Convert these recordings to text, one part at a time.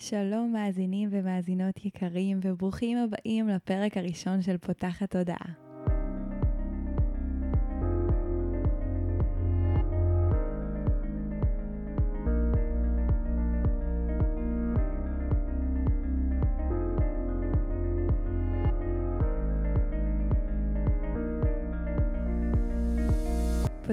שלום מאזינים ומאזינות יקרים וברוכים הבאים לפרק הראשון של פותחת תודעה.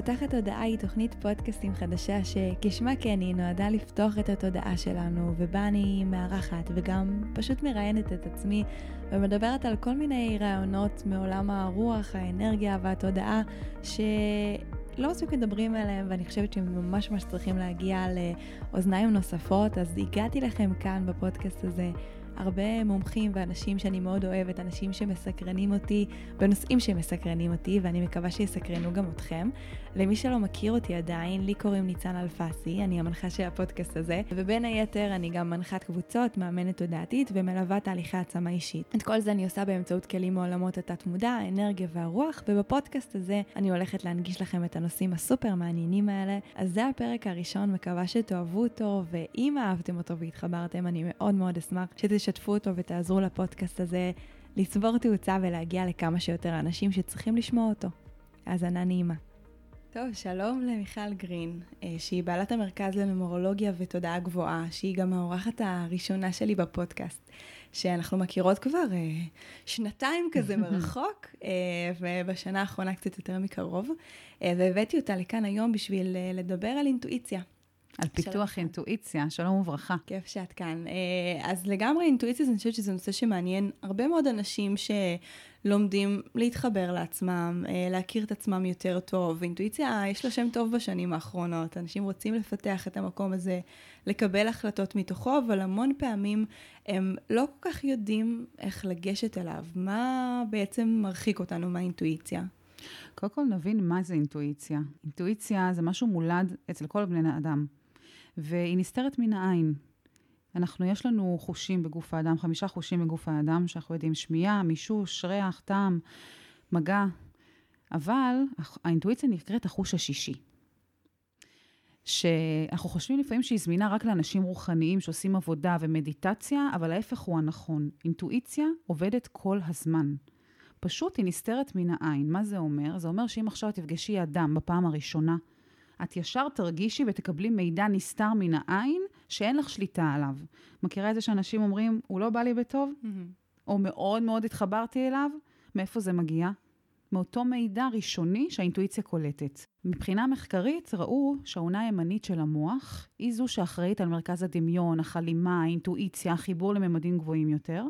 פותחת תודעה היא תוכנית פודקאסטים חדשה שכשמה כן היא נועדה לפתוח את התודעה שלנו ובה אני מארחת וגם פשוט מראיינת את עצמי ומדברת על כל מיני רעיונות מעולם הרוח, האנרגיה והתודעה שלא מספיק מדברים עליהם ואני חושבת שהם ממש ממש צריכים להגיע לאוזניים נוספות אז הגעתי לכם כאן בפודקאסט הזה הרבה מומחים ואנשים שאני מאוד אוהבת, אנשים שמסקרנים אותי בנושאים שמסקרנים אותי, ואני מקווה שיסקרנו גם אתכם. למי שלא מכיר אותי עדיין, לי קוראים ניצן אלפסי, אני המנחה של הפודקאסט הזה, ובין היתר אני גם מנחת קבוצות, מאמנת תודעתית ומלווה תהליכי העצמה אישית. את כל זה אני עושה באמצעות כלים מעולמות התת-מודע, האנרגיה והרוח, ובפודקאסט הזה אני הולכת להנגיש לכם את הנושאים הסופר מעניינים האלה. אז זה הפרק הראשון, מקווה שתאהבו אותו, ואם אהבתם אותו והתחברתם, אני מאוד מאוד אשמח שתש... תשתפו אותו ותעזרו לפודקאסט הזה לצבור תאוצה ולהגיע לכמה שיותר אנשים שצריכים לשמוע אותו. האזנה נעימה. טוב, שלום למיכל גרין, אה, שהיא בעלת המרכז לממורולוגיה ותודעה גבוהה, שהיא גם האורחת הראשונה שלי בפודקאסט, שאנחנו מכירות כבר אה, שנתיים כזה מרחוק, אה, ובשנה האחרונה קצת יותר מקרוב, והבאתי אותה לכאן היום בשביל לדבר על אינטואיציה. על פיתוח שלום. אינטואיציה, שלום וברכה. כיף שאת כאן. אה, אז לגמרי אינטואיציה, אני חושבת שזה נושא שמעניין הרבה מאוד אנשים שלומדים להתחבר לעצמם, אה, להכיר את עצמם יותר טוב. אינטואיציה, יש לה שם טוב בשנים האחרונות. אנשים רוצים לפתח את המקום הזה, לקבל החלטות מתוכו, אבל המון פעמים הם לא כל כך יודעים איך לגשת אליו. מה בעצם מרחיק אותנו מהאינטואיציה? קודם כל נבין מה זה אינטואיציה. אינטואיציה זה משהו מולד אצל כל בני אדם. והיא נסתרת מן העין. אנחנו, יש לנו חושים בגוף האדם, חמישה חושים בגוף האדם, שאנחנו יודעים שמיעה, מישוש, ריח, טעם, מגע, אבל האינטואיציה נקראת החוש השישי. שאנחנו חושבים לפעמים שהיא זמינה רק לאנשים רוחניים שעושים עבודה ומדיטציה, אבל ההפך הוא הנכון. אינטואיציה עובדת כל הזמן. פשוט היא נסתרת מן העין. מה זה אומר? זה אומר שאם עכשיו תפגשי אדם בפעם הראשונה, את ישר תרגישי ותקבלי מידע נסתר מן העין, שאין לך שליטה עליו. מכירה את זה שאנשים אומרים, הוא לא בא לי בטוב? Mm-hmm. או מאוד מאוד התחברתי אליו? מאיפה זה מגיע? מאותו מידע ראשוני שהאינטואיציה קולטת. מבחינה מחקרית ראו שהעונה הימנית של המוח היא זו שאחראית על מרכז הדמיון, החלימה, האינטואיציה, החיבור לממדים גבוהים יותר.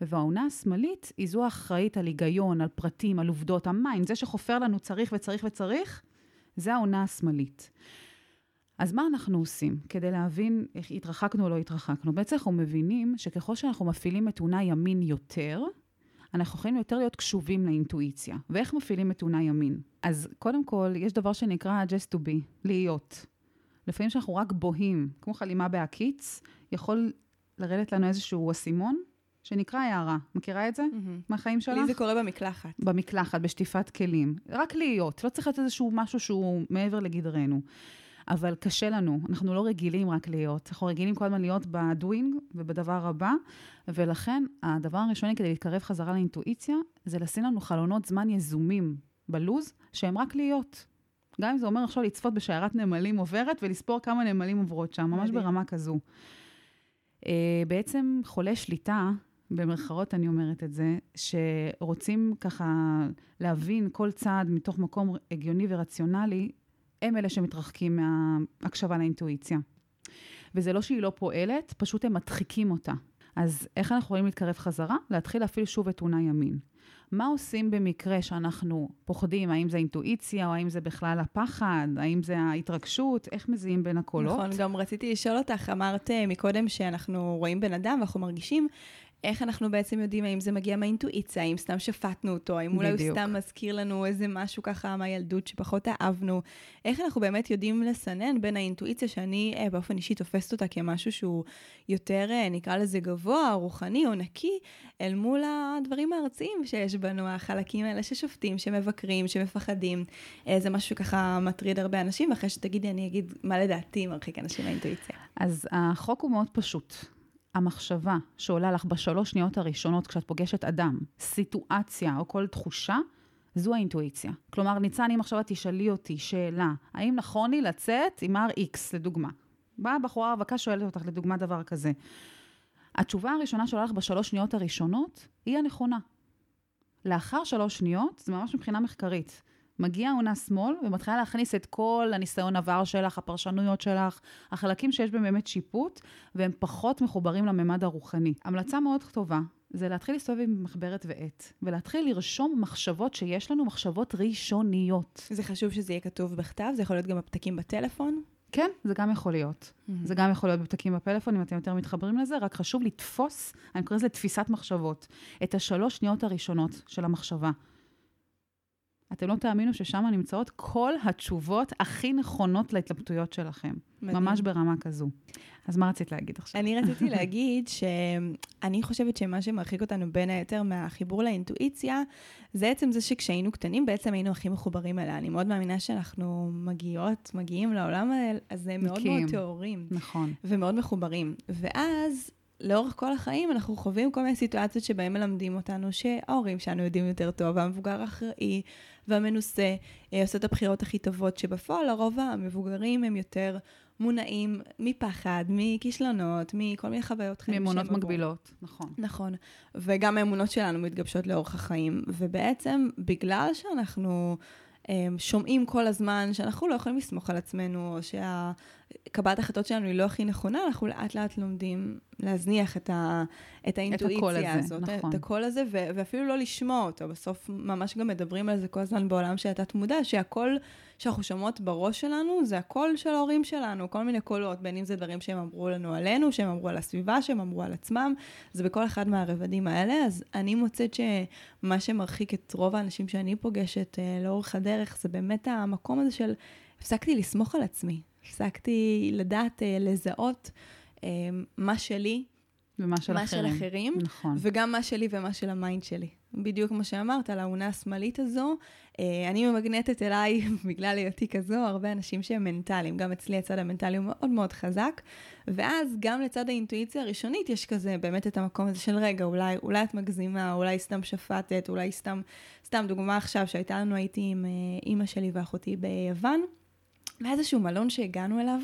והאונה השמאלית היא זו האחראית על היגיון, על פרטים, על עובדות, ה mind, זה שחופר לנו צריך וצריך וצריך, זה האונה השמאלית. אז מה אנחנו עושים כדי להבין איך התרחקנו או לא התרחקנו? בעצם אנחנו מבינים שככל שאנחנו מפעילים את אונה ימין יותר, אנחנו יכולים יותר להיות קשובים לאינטואיציה. ואיך מפעילים את אונה ימין? אז קודם כל, יש דבר שנקרא just to be, להיות. לפעמים שאנחנו רק בוהים, כמו חלימה בהקיץ, יכול לרדת לנו איזשהו אסימון, שנקרא הערה. מכירה את זה? Mm-hmm. מהחיים שלך? לי זה קורה במקלחת. במקלחת, בשטיפת כלים. רק להיות, לא צריך להיות איזשהו משהו שהוא מעבר לגדרנו. אבל קשה לנו, אנחנו לא רגילים רק להיות, אנחנו רגילים כל הזמן להיות בדווינג ובדבר הבא, ולכן הדבר הראשוני כדי להתקרב חזרה לאינטואיציה, זה לשים לנו חלונות זמן יזומים בלוז, שהם רק להיות. גם אם זה אומר עכשיו לצפות בשיירת נמלים עוברת ולספור כמה נמלים עוברות שם, ממש ברמה כזו. Uh, בעצם חולה שליטה במרכאות אני אומרת את זה, שרוצים ככה להבין כל צעד מתוך מקום הגיוני ורציונלי, הם אלה שמתרחקים מההקשבה לאינטואיציה. וזה לא שהיא לא פועלת, פשוט הם מדחיקים אותה. אז איך אנחנו יכולים להתקרב חזרה? להתחיל להפעיל שוב את תאונה ימין. מה עושים במקרה שאנחנו פוחדים, האם זה אינטואיציה, או האם זה בכלל הפחד, האם זה ההתרגשות, איך מזיעים בין הקולות? נכון, גם רציתי לשאול אותך, אמרת אה, מקודם שאנחנו רואים בן אדם ואנחנו מרגישים איך אנחנו בעצם יודעים האם זה מגיע מהאינטואיציה, האם סתם שפטנו אותו, האם אולי הוא סתם מזכיר לנו איזה משהו ככה מהילדות שפחות אהבנו. איך אנחנו באמת יודעים לסנן בין האינטואיציה שאני אה, באופן אישי תופסת אותה כמשהו שהוא יותר, אה, נקרא לזה גבוה, רוחני או נקי, אל מול הדברים הארציים שיש בנו, החלקים האלה ששופטים, שמבקרים, שמפחדים. אה, זה משהו שככה מטריד הרבה אנשים, ואחרי שתגידי, אני אגיד מה לדעתי מרחיק אנשים מהאינטואיציה. אז החוק הוא מאוד פשוט. המחשבה שעולה לך בשלוש שניות הראשונות כשאת פוגשת אדם, סיטואציה או כל תחושה, זו האינטואיציה. כלומר, ניצן, אם עכשיו את תשאלי אותי שאלה, האם נכון לי לצאת עם R.X, לדוגמה? באה בחורה רווקה, שואלת אותך, לדוגמה, דבר כזה. התשובה הראשונה שעולה לך בשלוש שניות הראשונות, היא הנכונה. לאחר שלוש שניות, זה ממש מבחינה מחקרית. מגיעה עונה שמאל ומתחילה להכניס את כל הניסיון עבר שלך, הפרשנויות שלך, החלקים שיש בהם באמת שיפוט, והם פחות מחוברים לממד הרוחני. המלצה מאוד טובה זה להתחיל להסתובב עם מחברת ועט, ולהתחיל לרשום מחשבות שיש לנו, מחשבות ראשוניות. זה חשוב שזה יהיה כתוב בכתב? זה יכול להיות גם בפתקים בטלפון? כן, זה גם יכול להיות. Mm-hmm. זה גם יכול להיות בפתקים בפלאפון, אם אתם יותר מתחברים לזה, רק חשוב לתפוס, אני קוראת לזה תפיסת מחשבות, את השלוש שניות הראשונות של המחשבה. אתם לא תאמינו ששם נמצאות כל התשובות הכי נכונות להתלבטויות שלכם. מדהים. ממש ברמה כזו. אז מה רצית להגיד עכשיו? אני רציתי להגיד שאני חושבת שמה שמרחיק אותנו בין היתר מהחיבור לאינטואיציה, זה עצם זה שכשהיינו קטנים, בעצם היינו הכי מחוברים אליה. אני מאוד מאמינה שאנחנו מגיעות, מגיעים לעולם הזה מאוד מאוד טהורים. נכון. ומאוד מחוברים. ואז לאורך כל החיים אנחנו חווים כל מיני סיטואציות שבהן מלמדים אותנו שההורים שלנו יודעים יותר טוב, והמבוגר האחראי והמנוסה אה, עושה את הבחירות הכי טובות, שבפועל לרוב המבוגרים הם יותר מונעים מפחד, מכישלונות, מכל מיני חוויות חיים. מאמונות מגבילות, נכון. נכון. וגם האמונות שלנו מתגבשות לאורך החיים. ובעצם, בגלל שאנחנו... אמ, שומעים כל הזמן שאנחנו לא יכולים לסמוך על עצמנו, או שהקבלת החלטות שלנו היא לא הכי נכונה, אנחנו לאט לאט לומדים להזניח את, ה, את האינטואיציה את הזאת, נכון. את הקול הזה, ו- ואפילו לא לשמוע אותו. בסוף ממש גם מדברים על זה כל הזמן בעולם של התת-מודע, שהקול שאנחנו שומעות בראש שלנו זה הקול של ההורים שלנו, כל מיני קולות, בין אם זה דברים שהם אמרו לנו עלינו, שהם אמרו על הסביבה, שהם אמרו על עצמם, זה בכל אחד מהרבדים האלה. אז אני מוצאת שמה שמרחיק את רוב האנשים שאני פוגשת אה, לאורך הדרך, זה באמת המקום הזה של הפסקתי לסמוך על עצמי, הפסקתי לדעת אה, לזהות. אה, מה שלי, ומה של מה אחרים. של אחרים, נכון. וגם מה שלי ומה של ה mind שלי. בדיוק כמו שאמרת, על האונה השמאלית הזו, אה, אני ממגנטת אליי, בגלל היותי כזו, הרבה אנשים שהם מנטליים. גם אצלי הצד המנטלי הוא מאוד מאוד חזק, ואז גם לצד האינטואיציה הראשונית יש כזה באמת את המקום הזה של רגע, אולי, אולי את מגזימה, אולי סתם שפטת, אולי סתם, סתם דוגמה עכשיו שהייתה לנו, הייתי עם אה, אימא שלי ואחותי ביוון, והיה איזשהו מלון שהגענו אליו,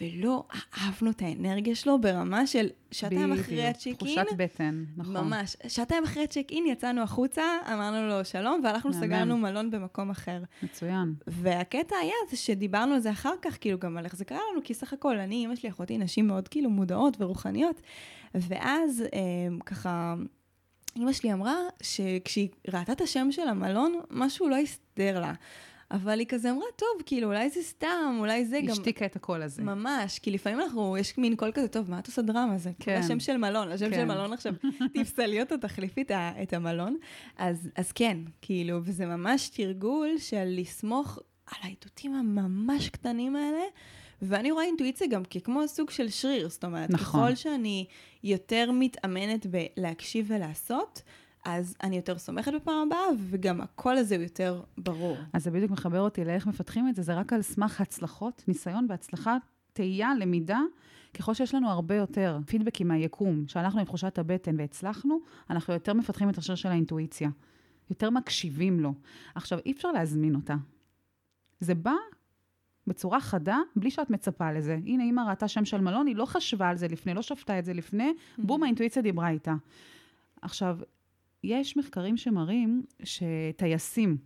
ולא אהבנו את האנרגיה שלו ברמה של שעתיים אחרי הצ'ק אין. תחושת בטן, נכון. ממש. שעתיים אחרי הצ'ק אין יצאנו החוצה, אמרנו לו שלום, והלכנו סגרנו מלון במקום אחר. מצוין. והקטע היה זה שדיברנו על זה אחר כך, כאילו גם על איך זה קרה לנו, כי סך הכל אני, אמא שלי, אחותי, נשים מאוד כאילו מודעות ורוחניות. ואז אה, ככה... אמא שלי אמרה שכשהיא ראתה את השם של המלון, משהו לא הסתדר לה. אבל היא כזה אמרה, טוב, כאילו, אולי זה סתם, אולי זה גם... השתיקה את הקול הזה. ממש, כי לפעמים אנחנו, יש מין קול כזה, טוב, מה את עושה דרמה? זה כן. השם של מלון, השם כן. של מלון עכשיו, תפסלי אותו, תחליפי את, המלון. אז, אז כן, כאילו, וזה ממש תרגול של לסמוך על האיתותים הממש קטנים האלה. ואני רואה אינטואיציה גם ככמו סוג של שריר, זאת אומרת, נכון. ככל שאני יותר מתאמנת בלהקשיב ולעשות, אז אני יותר סומכת בפעם הבאה, וגם הקול הזה הוא יותר ברור. אז זה בדיוק מחבר אותי לאיך מפתחים את זה, זה רק על סמך הצלחות, ניסיון והצלחה, תהייה, למידה. ככל שיש לנו הרבה יותר פידבקים מהיקום, שהלכנו עם תחושת הבטן והצלחנו, אנחנו יותר מפתחים את השריר של האינטואיציה. יותר מקשיבים לו. עכשיו, אי אפשר להזמין אותה. זה בא בצורה חדה, בלי שאת מצפה לזה. הנה, אמא ראתה שם של מלון, היא לא חשבה על זה לפני, לא שפטה את זה לפני, בום, האינטואיציה דיברה איתה. עכשיו, יש מחקרים שמראים שטייסים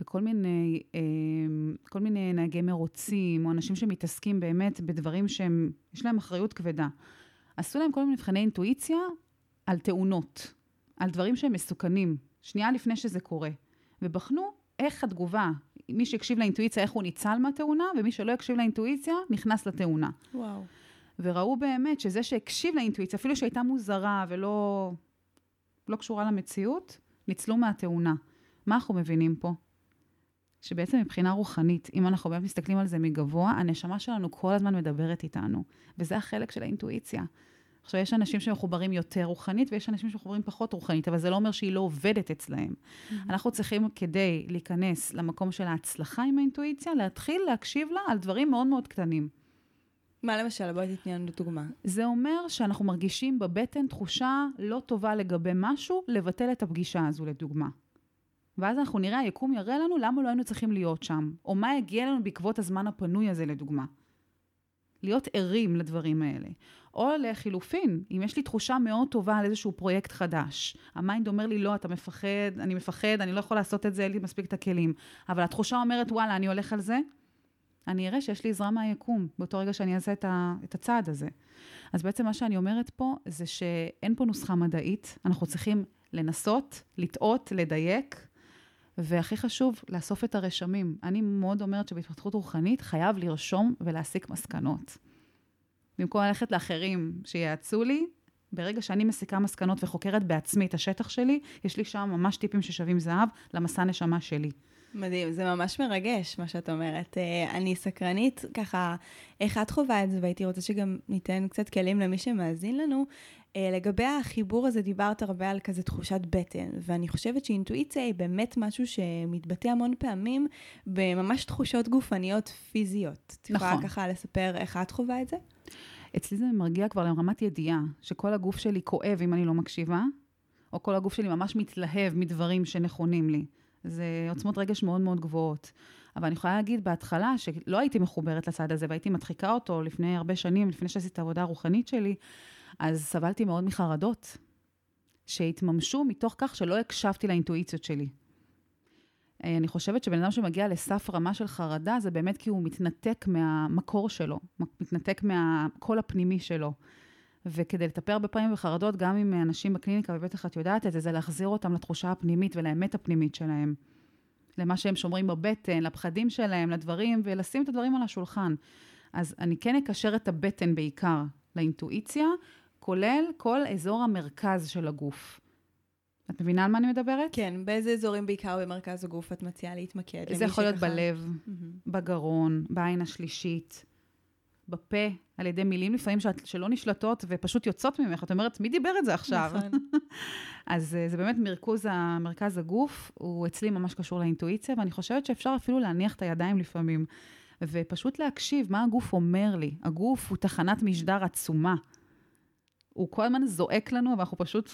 וכל מיני, אה, כל מיני נהגי מרוצים, או אנשים שמתעסקים באמת בדברים שהם, יש להם אחריות כבדה, עשו להם כל מיני מבחני אינטואיציה על תאונות, על דברים שהם מסוכנים, שנייה לפני שזה קורה, ובחנו איך התגובה, מי שהקשיב לאינטואיציה, איך הוא ניצל מהתאונה, ומי שלא הקשיב לאינטואיציה, נכנס לתאונה. וואו. וראו באמת שזה שהקשיב לאינטואיציה, אפילו שהייתה מוזרה ולא לא קשורה למציאות, ניצלו מהתאונה. מה אנחנו מבינים פה? שבעצם מבחינה רוחנית, אם אנחנו באמת מסתכלים על זה מגבוה, הנשמה שלנו כל הזמן מדברת איתנו, וזה החלק של האינטואיציה. עכשיו, יש אנשים שמחוברים יותר רוחנית, ויש אנשים שמחוברים פחות רוחנית, אבל זה לא אומר שהיא לא עובדת אצלהם. Mm-hmm. אנחנו צריכים, כדי להיכנס למקום של ההצלחה עם האינטואיציה, להתחיל להקשיב לה על דברים מאוד מאוד קטנים. מה למשל? בואי תתני לנו דוגמה. זה אומר שאנחנו מרגישים בבטן תחושה לא טובה לגבי משהו, לבטל את הפגישה הזו, לדוגמה. ואז אנחנו נראה, היקום יראה לנו למה לא היינו צריכים להיות שם, או מה יגיע לנו בעקבות הזמן הפנוי הזה, לדוגמה. להיות ערים לדברים האלה. או לחילופין, אם יש לי תחושה מאוד טובה על איזשהו פרויקט חדש, ה mind אומר לי, לא, אתה מפחד, אני מפחד, אני לא יכול לעשות את זה, אין לי מספיק את הכלים. אבל התחושה אומרת, וואלה, אני הולך על זה, אני אראה שיש לי עזרה מהיקום, באותו רגע שאני אעשה את, ה, את הצעד הזה. אז בעצם מה שאני אומרת פה, זה שאין פה נוסחה מדעית, אנחנו צריכים לנסות, לטעות, לדייק, והכי חשוב, לאסוף את הרשמים. אני מאוד אומרת שבהתפתחות רוחנית חייב לרשום ולהסיק מסקנות. במקום ללכת לאחרים שיעצו לי, ברגע שאני מסיקה מסקנות וחוקרת בעצמי את השטח שלי, יש לי שם ממש טיפים ששווים זהב למסע נשמה שלי. מדהים, זה ממש מרגש, מה שאת אומרת. אה, אני סקרנית, ככה, איך את חווה את זה, והייתי רוצה שגם ניתן קצת כלים למי שמאזין לנו. אה, לגבי החיבור הזה, דיברת הרבה על כזה תחושת בטן, ואני חושבת שאינטואיציה היא באמת משהו שמתבטא המון פעמים בממש תחושות גופניות פיזיות. את יכולה נכון. ככה לספר איך את חווה את זה? אצלי זה מרגיע כבר לרמת ידיעה, שכל הגוף שלי כואב אם אני לא מקשיבה, או כל הגוף שלי ממש מתלהב מדברים שנכונים לי. זה עוצמות רגש מאוד מאוד גבוהות. אבל אני יכולה להגיד בהתחלה, שלא הייתי מחוברת לצד הזה, והייתי מדחיקה אותו לפני הרבה שנים, לפני שעשיתי את העבודה הרוחנית שלי, אז סבלתי מאוד מחרדות, שהתממשו מתוך כך שלא הקשבתי לאינטואיציות שלי. אה, אני חושבת שבן אדם שמגיע לסף רמה של חרדה, זה באמת כי הוא מתנתק מהמקור שלו, מתנתק מהקול הפנימי שלו. וכדי לטפל הרבה פעמים בחרדות, גם עם אנשים בקליניקה, ובטח את יודעת את זה, זה להחזיר אותם לתחושה הפנימית ולאמת הפנימית שלהם. למה שהם שומרים בבטן, לפחדים שלהם, לדברים, ולשים את הדברים על השולחן. אז אני כן אקשר את הבטן בעיקר לאינטואיציה, כולל כל אזור המרכז של הגוף. את מבינה על מה אני מדברת? כן, באיזה אזורים בעיקר במרכז הגוף את מציעה להתמקד? זה יכול להיות בלב, mm-hmm. בגרון, בעין השלישית, בפה, על ידי מילים לפעמים שאת, שלא נשלטות ופשוט יוצאות ממך. את אומרת, מי דיבר את זה עכשיו? נכון. אז אה, זה באמת מרכוז, מרכז הגוף, הוא אצלי ממש קשור לאינטואיציה, ואני חושבת שאפשר אפילו להניח את הידיים לפעמים, ופשוט להקשיב מה הגוף אומר לי. הגוף הוא תחנת משדר עצומה. הוא כל הזמן זועק לנו, ואנחנו פשוט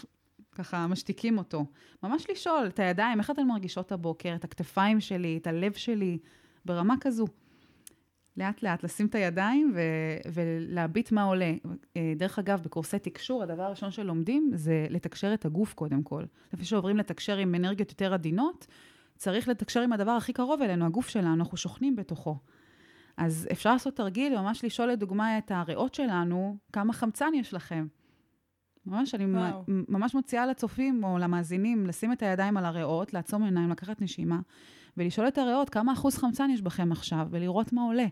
ככה משתיקים אותו. ממש לשאול את הידיים, איך אתן מרגישות הבוקר, את הכתפיים שלי, את הלב שלי, ברמה כזו. לאט לאט לשים את הידיים ו- ולהביט מה עולה. אה, דרך אגב, בקורסי תקשור, הדבר הראשון שלומדים זה לתקשר את הגוף קודם כל. לפני שעוברים לתקשר עם אנרגיות יותר עדינות, צריך לתקשר עם הדבר הכי קרוב אלינו, הגוף שלנו, אנחנו שוכנים בתוכו. אז אפשר לעשות תרגיל, ממש לשאול לדוגמה את הריאות שלנו, כמה חמצן יש לכם. ממש, אני וואו. ממש מציעה לצופים או למאזינים לשים את הידיים על הריאות, לעצום עיניים, לקחת נשימה, ולשאול את הריאות כמה אחוז חמצן יש בכם עכשיו, ולראות מה עולה.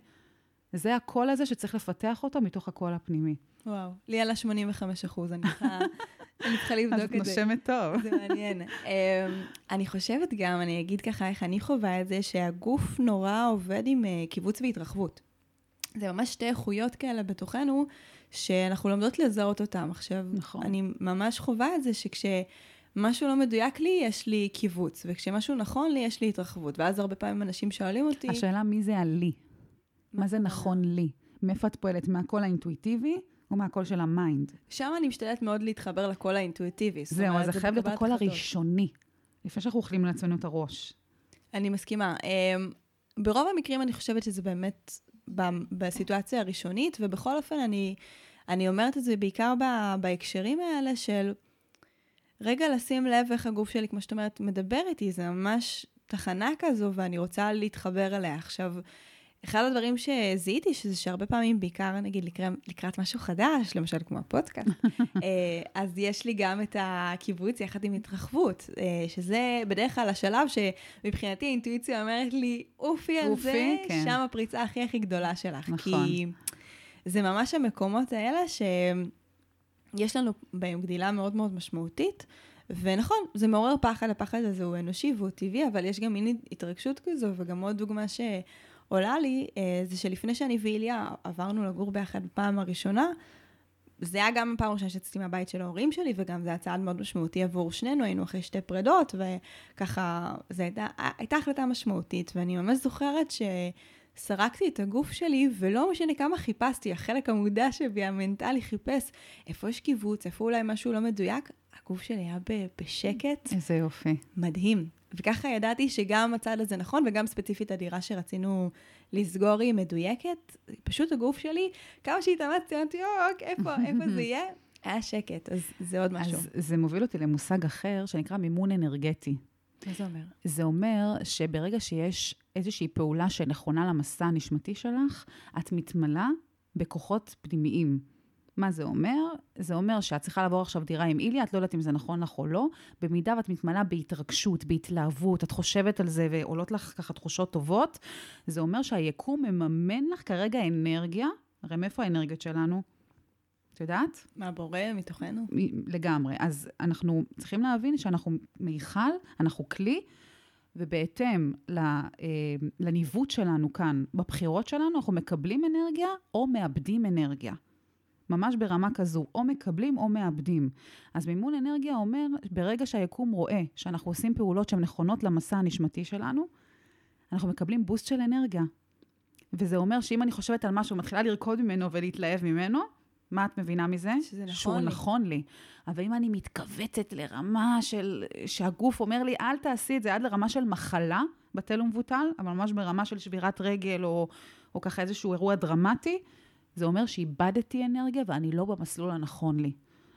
זה הקול הזה שצריך לפתח אותו מתוך הקול הפנימי. וואו, לי עלה 85 אחוז, אני צריכה לבדוק את זה. את נושמת טוב. זה מעניין. אמ, אני חושבת גם, אני אגיד ככה איך אני חווה את זה, שהגוף נורא עובד עם אה, קיבוץ והתרחבות. זה ממש שתי איכויות כאלה בתוכנו, שאנחנו לומדות לזהות אותם. עכשיו, נכון. אני ממש חווה את זה שכשמשהו לא מדויק לי, יש לי כיווץ, וכשמשהו נכון לי, יש לי התרחבות. ואז הרבה פעמים אנשים שואלים אותי... השאלה מי זה הלי. מה זה נכון לי? מאיפה את פועלת? מהקול האינטואיטיבי או מהקול של ה mind? שם אני משתדלת מאוד להתחבר לקול האינטואיטיבי. זהו, אז זה חייב להיות הקול הראשוני, לפני שאנחנו אוכלים לעצמנו את הראש. אני מסכימה. אמ, ברוב המקרים אני חושבת שזה באמת בסיטואציה הראשונית, ובכל אופן אני, אני אומרת את זה בעיקר בהקשרים האלה של רגע לשים לב איך הגוף שלי, כמו שאת אומרת, מדבר איתי, זה ממש תחנה כזו, ואני רוצה להתחבר אליה. עכשיו, אחד הדברים שזיהיתי, שזה שהרבה פעמים, בעיקר נגיד לקראת, לקראת משהו חדש, למשל כמו הפודקאסט, אה, אז יש לי גם את הקיבוץ יחד עם התרחבות, אה, שזה בדרך כלל השלב שמבחינתי האינטואיציה אומרת לי, אופי על זה, כן. שם הפריצה הכי הכי גדולה שלך. נכון. כי זה ממש המקומות האלה שיש לנו בהם גדילה מאוד מאוד משמעותית. ונכון, זה מעורר פחד, הפחד הזה הוא אנושי והוא טבעי, אבל יש גם מין התרגשות כזו, וגם עוד דוגמה ש... עולה לי, אה, זה שלפני שאני ואיליה עברנו לגור ביחד בפעם הראשונה, זה היה גם הפעם הראשונה שיצאתי מהבית של ההורים שלי, וגם זה היה צעד מאוד משמעותי עבור שנינו, היינו אחרי שתי פרדות, וככה, זו הייתה, הייתה החלטה משמעותית, ואני ממש זוכרת סרקתי את הגוף שלי, ולא משנה כמה חיפשתי, החלק המודע שבי, המנטלי, חיפש איפה יש קיבוץ, איפה אולי משהו לא מדויק, הגוף שלי היה בשקט. איזה יופי. מדהים. וככה ידעתי שגם הצד הזה נכון, וגם ספציפית הדירה שרצינו לסגור היא מדויקת. פשוט הגוף שלי, כמה שהתאמצתי, אמרתי, אוקיי, איפה, איפה זה יהיה? היה שקט, אז זה עוד משהו. אז זה מוביל אותי למושג אחר שנקרא מימון אנרגטי. מה זה אומר? זה אומר שברגע שיש איזושהי פעולה שנכונה למסע הנשמתי שלך, את מתמלאה בכוחות פנימיים. מה זה אומר? זה אומר שאת צריכה לעבור עכשיו דירה עם איליה, את לא יודעת אם זה נכון לך או לא. במידה ואת מתמלאה בהתרגשות, בהתלהבות, את חושבת על זה ועולות לך ככה תחושות טובות, זה אומר שהיקום מממן לך כרגע אנרגיה. הרי מאיפה האנרגיות שלנו? את יודעת? מהבורא מתוכנו? לגמרי. אז אנחנו צריכים להבין שאנחנו מיכל, אנחנו כלי, ובהתאם אה, לניווט שלנו כאן, בבחירות שלנו, אנחנו מקבלים אנרגיה או מאבדים אנרגיה. ממש ברמה כזו, או מקבלים או מאבדים. אז מימון אנרגיה אומר, ברגע שהיקום רואה שאנחנו עושים פעולות שהן נכונות למסע הנשמתי שלנו, אנחנו מקבלים בוסט של אנרגיה. וזה אומר שאם אני חושבת על משהו, מתחילה לרקוד ממנו ולהתלהב ממנו, מה את מבינה מזה? שזה נכון שהוא לי. נכון לי. אבל אם אני מתכווצת לרמה של, שהגוף אומר לי, אל תעשי את זה, עד לרמה של מחלה, בטל ומבוטל, אבל ממש ברמה של שבירת רגל, או, או ככה איזשהו אירוע דרמטי, זה אומר שאיבדתי אנרגיה ואני לא במסלול הנכון לי.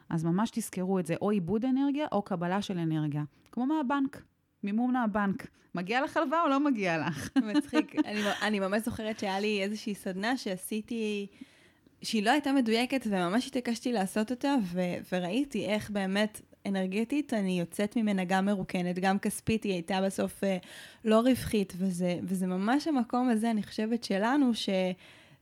אז ממש תזכרו את זה, או איבוד אנרגיה או קבלה של אנרגיה. כמו מהבנק, מימון מהבנק. מגיע לך הלוואה או לא מגיע לך? מצחיק. אני, אני ממש זוכרת שהיה לי איזושהי סדנה שעשיתי, שהיא לא הייתה מדויקת, וממש התעקשתי לעשות אותה, ו, וראיתי איך באמת אנרגטית אני יוצאת ממנה גם מרוקנת, גם כספית, היא הייתה בסוף אה, לא רווחית, וזה, וזה ממש המקום הזה, אני חושבת, שלנו, ש...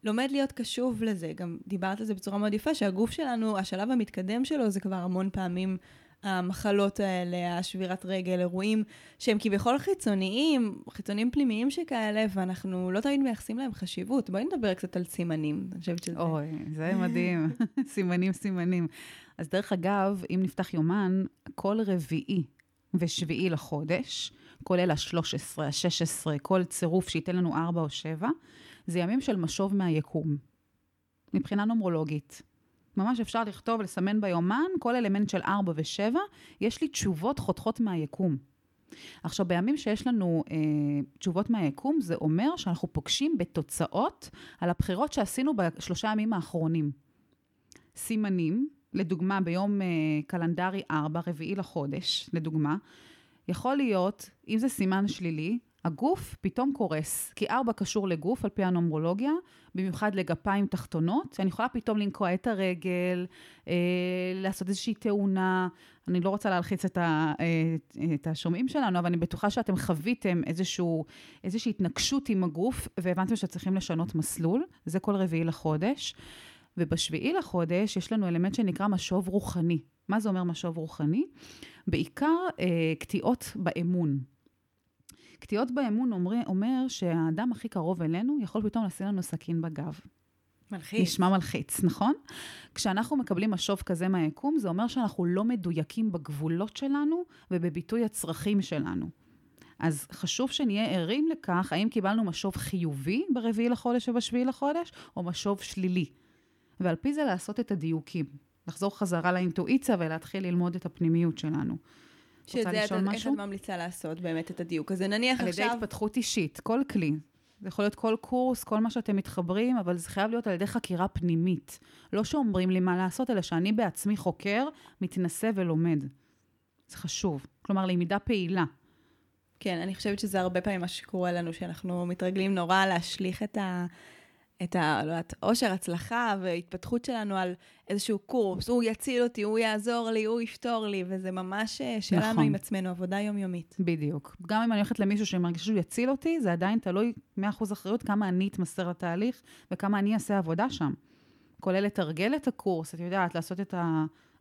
לומד להיות קשוב לזה. גם דיברת על זה בצורה מאוד יפה, שהגוף שלנו, השלב המתקדם שלו זה כבר המון פעמים המחלות האלה, השבירת רגל, אירועים שהם כביכול חיצוניים, חיצוניים פנימיים שכאלה, ואנחנו לא תמיד מייחסים להם חשיבות. בואי נדבר קצת על סימנים, אני חושבת שזה... אוי, זה מדהים. סימנים, סימנים. אז דרך אגב, אם נפתח יומן, כל רביעי ושביעי לחודש, כולל ה-13, ה-16, כל צירוף שייתן לנו 4 או 7, זה ימים של משוב מהיקום, מבחינה נומרולוגית. ממש אפשר לכתוב, לסמן ביומן, כל אלמנט של 4 ו-7, יש לי תשובות חותכות מהיקום. עכשיו, בימים שיש לנו אה, תשובות מהיקום, זה אומר שאנחנו פוגשים בתוצאות על הבחירות שעשינו בשלושה ימים האחרונים. סימנים, לדוגמה, ביום אה, קלנדרי 4, רביעי לחודש, לדוגמה, יכול להיות, אם זה סימן שלילי, הגוף פתאום קורס, כי ארבע קשור לגוף על פי הנומרולוגיה, במיוחד לגפיים תחתונות. אני יכולה פתאום לנקוע את הרגל, אה, לעשות איזושהי תאונה. אני לא רוצה להלחיץ את, ה, אה, את השומעים שלנו, אבל אני בטוחה שאתם חוויתם איזשהו, איזושהי התנגשות עם הגוף, והבנתם שצריכים לשנות מסלול. זה כל רביעי לחודש. ובשביעי לחודש יש לנו אלמנט שנקרא משוב רוחני. מה זה אומר משוב רוחני? בעיקר אה, קטיעות באמון. קטיעות באמון אומר, אומר שהאדם הכי קרוב אלינו יכול פתאום לשים לנו סכין בגב. מלחיץ. נשמע מלחיץ, נכון? כשאנחנו מקבלים משוב כזה מהיקום, זה אומר שאנחנו לא מדויקים בגבולות שלנו ובביטוי הצרכים שלנו. אז חשוב שנהיה ערים לכך, האם קיבלנו משוב חיובי ברביעי לחודש ובשביעי לחודש, או משוב שלילי. ועל פי זה לעשות את הדיוקים. לחזור חזרה לאינטואיציה ולהתחיל ללמוד את הפנימיות שלנו. שזה את, איך את ממליצה לעשות באמת את הדיוק הזה? נניח על עכשיו... על ידי התפתחות אישית, כל כלי. זה יכול להיות כל קורס, כל מה שאתם מתחברים, אבל זה חייב להיות על ידי חקירה פנימית. לא שאומרים לי מה לעשות, אלא שאני בעצמי חוקר, מתנסה ולומד. זה חשוב. כלומר, למידה פעילה. כן, אני חושבת שזה הרבה פעמים מה שקורה לנו, שאנחנו מתרגלים נורא להשליך את ה... את ה... לא יודעת, עושר, הצלחה והתפתחות שלנו על איזשהו קורס, הוא יציל אותי, הוא יעזור לי, הוא יפתור לי, וזה ממש אה, שלנו נכון. עם עצמנו, עבודה יומיומית. בדיוק. גם אם אני הולכת למישהו שמרגיש שהוא יציל אותי, זה עדיין תלוי 100% אחריות כמה אני אתמסר לתהליך וכמה אני אעשה עבודה שם. כולל לתרגל את הקורס, את יודעת, לעשות את